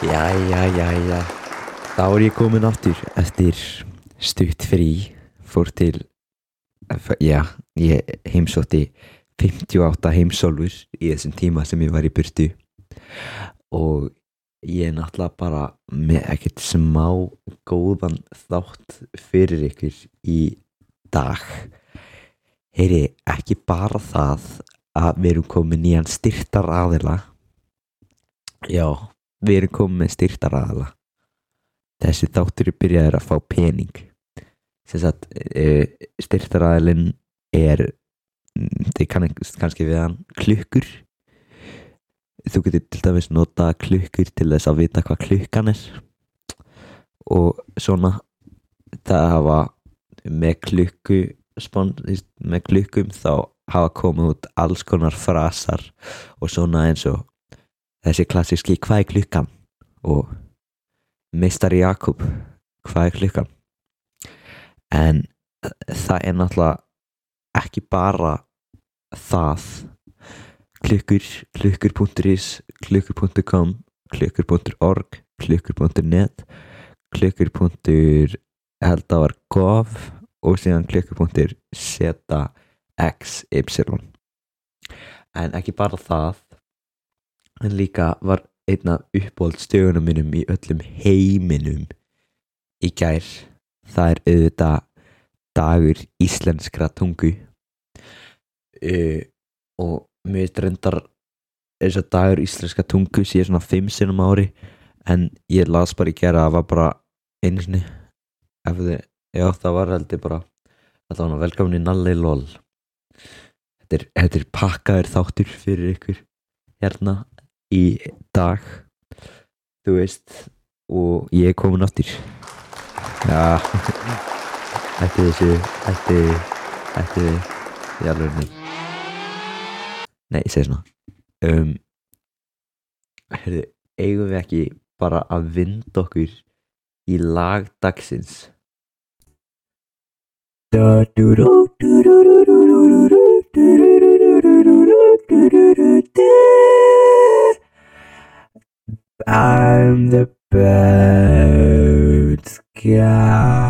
Jæja, jæja. Þá er ég komin aftur eftir stutt frí Fór til Já, ég heimsótti 58 heimsólfur í þessum tíma sem ég var í burtu. Og ég er náttúrulega bara með ekkert smá góðan þátt fyrir ykkur í dag. Heyri ekki bara það að við erum komið nýjan styrtar aðila já, við erum komið með styrtar aðila þessi þáttur er byrjaður að fá pening. Sem sagt uh, styrtar aðilinn er þið kannast kannski við hann klukkur. Þú getur til dæmis nota klukkur til þess að vita hvað klukkan er. Og svona það hafa með klukku með klukkum þá hafa komið út alls konar frasar og svona eins og þessi klassíski hvað er klukkan? Og meistari Jakob hvað er klukkan? En það er náttúrulega ekki bara það. Klukkur, klukkur.is klukkur.com klukkur.org klukkur.net klukkur. held að var gov og síðan klukkur.zxy en ekki bara það en líka var einn af uppbóldstögunum minnum í öllum heiminum í gær. Það er auðvitað dagur íslenskra tungu. Uh, og mér veist reyndar eins og dagur íslenska tungu sé svona fimm sinum ári. En ég las bara í gera að það var bara einu sinni. Þið, já það var heldur bara var velkomin í Nalli Lól þetta er, þetta er pakkaður þáttur fyrir ykkur. Hérna í dag þú veist og ég er komin áttir já Ætti þessu, ætti, ætti, í alveg nei. Nei, ég segi svona. Um, heyrðu, eigum við ekki bara að vinda okkur í lag dagsins? I'm the bad guy.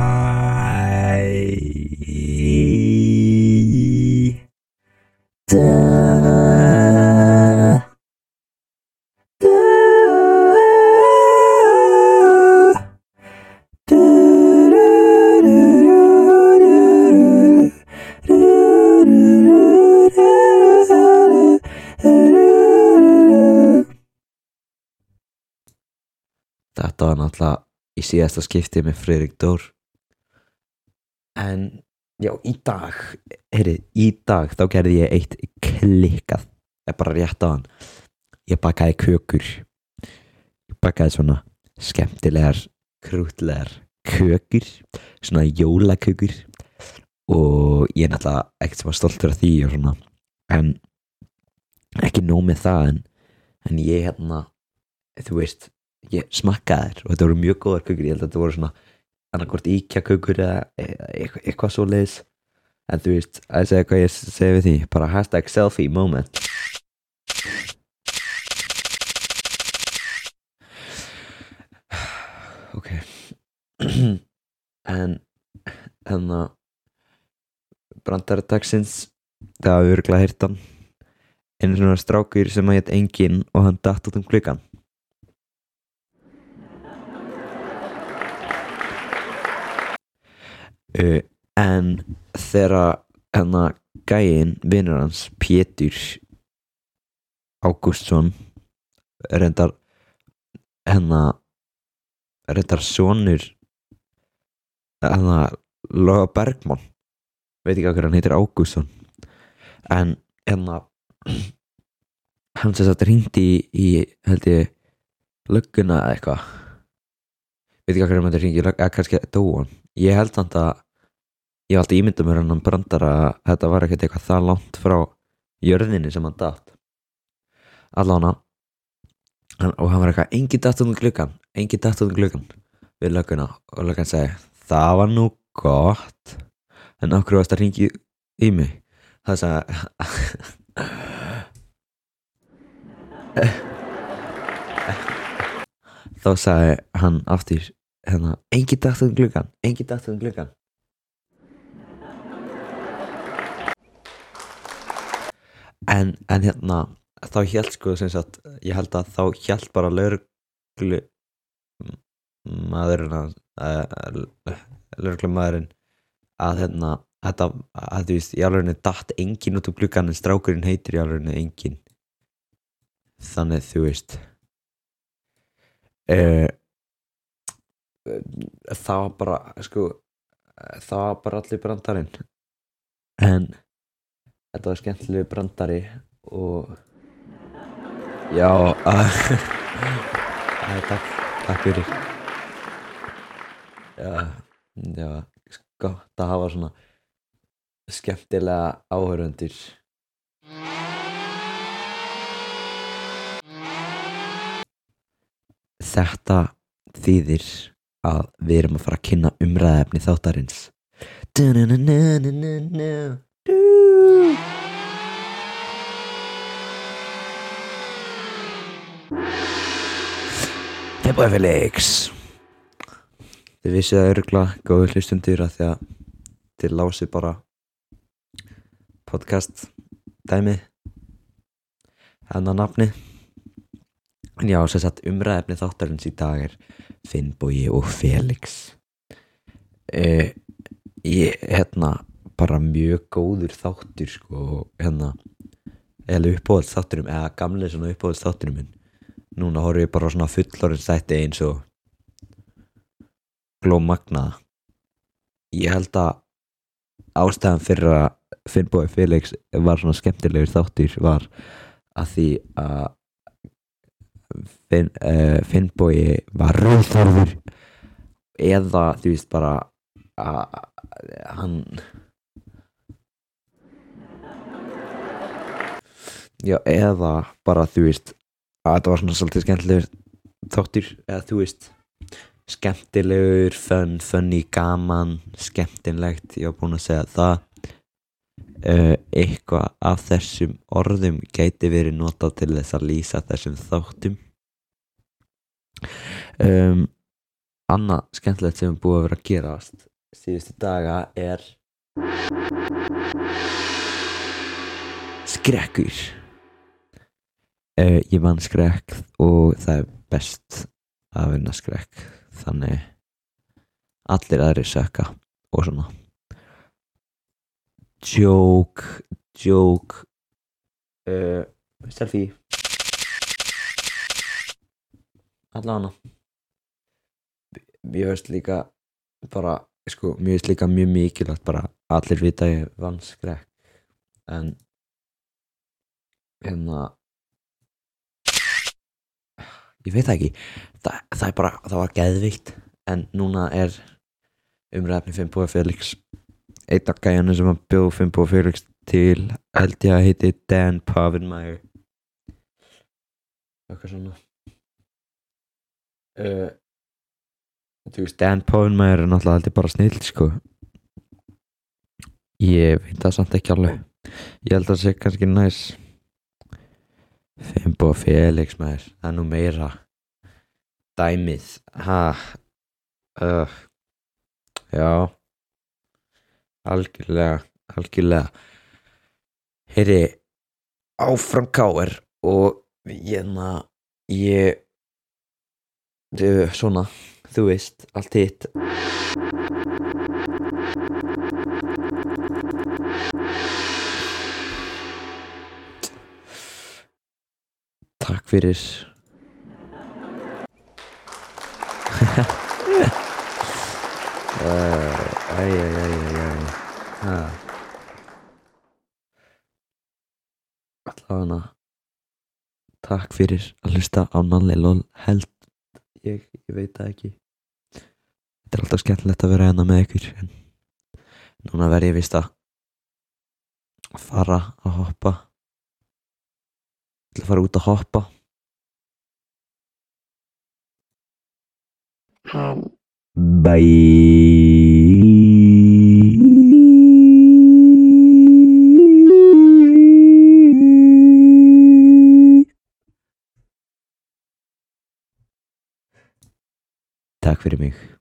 Náttúrulega í síðasta skipti með Freirik Dór. En já í dag heyri, í dag þá gerði ég eitt klikkað. Ég bara rétt á hann. Ég bakaði kökur. Ég bakaði svona skemmtilegar krútlegar kökur svona jólakökur. Og ég er náttúrulega ekkert sem var stoltur af því og svona. En ekki nóg með það en, en ég hérna þú veist ég smakkaði þér og þetta voru mjög góðar kökur. Ég held að þetta voru svona annarkort íkja kökur eða eitthvað, eitthvað svo leiðis en þú veist, að segja hvað ég segi við því. Bara hashtag selfie moment. Ok. En þannig að brandardagsins það hafa örgulega hýrt hann. Einu svona strákur sem að hétt engin og hann datt út um klukkan uh, en þegar hennar gæin vinnur hans Pétur Ágústsson reyndar hennar reyndar sonur hennar Loga Bergman veit ekki hvað hann heitir Ágústsson en hennar hann sem sagt ringdi í, í held ég lögguna eða eitthvað. Veit ekki hvað hann heitir ringi eða kannski dóan ég held samt að ég hef alltaf ímyndað mér hann brandar að þetta var ekkert eitthvað það langt frá jörðinni sem hann datt. Allána og hann var eitthvað engi datt um glukkan engi datt um glukkan við lögguna. Og löggan segi það var nú gott. En okkur varst að ringi í mig? Það sagði þá sagði hann aftur hérna, engin dætt um gluggan engin dætt um gluggan en, en hérna þá hjælt sko sem sagt ég held að þá hjælt bara lauruglu maðurinn að lauruglu maðurinn að hérna þetta, að þú veist, í alveg datt engin út úr gluggan en strákurinn heitir í alveg engin þannig þú veist. Uh, það var bara sko það var bara allir brandarinn. En þetta var skemmtilegu brandari og já takk, takk fyrir. Já, já gott að hafa svona skemmtilega áhöröndir Þetta þýðir að við erum að fara að kynna umræðefni þáttarins. Februar Felix. Þið vissið að örgla góðu hlustundur að því að þið lásið bara podcast dæmi hennar nafni en já, sem sagt umræðefni þáttarins í dag er Finnbói og Felix. Eh, ég, hérna bara mjög góður þáttur sko, hérna eða uppbóðast þátturum, eða gamlega svona uppbóðast þátturum minn. Núna horfum ég bara svona fullorins þætti eins og glómagna ég held að ástæðan fyrir að Finnbói Felix var svona skemmtilegur þáttur var að því að Finn, uh, Finnbói var rúðþorfur eða þú veist bara að hann já eða bara þú veist að þetta var svona svolítið skemmtilegur þáttur eða þú veist skemmtilegur, fönn, fönni, gaman skemmtilegt, ég var búin að segja það. Uh, eitthvað af þessum orðum gæti verið notað til þess að lýsa þessum þáttum um, annað skemmtilegt sem er búið að vera að gerast síðustu daga er skrekkur. Uh, ég vann skrekk og það er best að vinna skrekk þannig allir aðri sökka og svona. Joke joke uh, selfie allavega. Ég veist líka bara sko, mér veist líka mjög mikilvægt bara allir vita ég vann skrekk. En hérna ég veit það ekki. Það, það er bara, það var geðvikt en núna er umræðafni Finnbói Felix einn af gæjanu sem að bjóð Finnbói Felix til held ég að heiti Dan Pavinmægur eitthvað svona uh, þú veist Dan Pavinmægur er náttúrulega alltaf bara snill sko. Ég veit það samt ekki alveg. Ég held að það sé kannski næs. Finnbói Felix maður það er nú meira dæmið. Ha? Uh, já. Algjörlega algjörlega. Heyri áfram káer og hérna ég ég svona þú veist allt hitt. Takk fyrir. Æjæjæjæjæ allavega takk fyrir að hlusta á Nalli Lól held ég, ég veit það ekki. Þetta er alltaf skemmtilegt að vera hérna með ykkur en núna verð ég vist að fara að hoppa. Ég ætla að fara út að hoppa. Bye Takk fyrir mig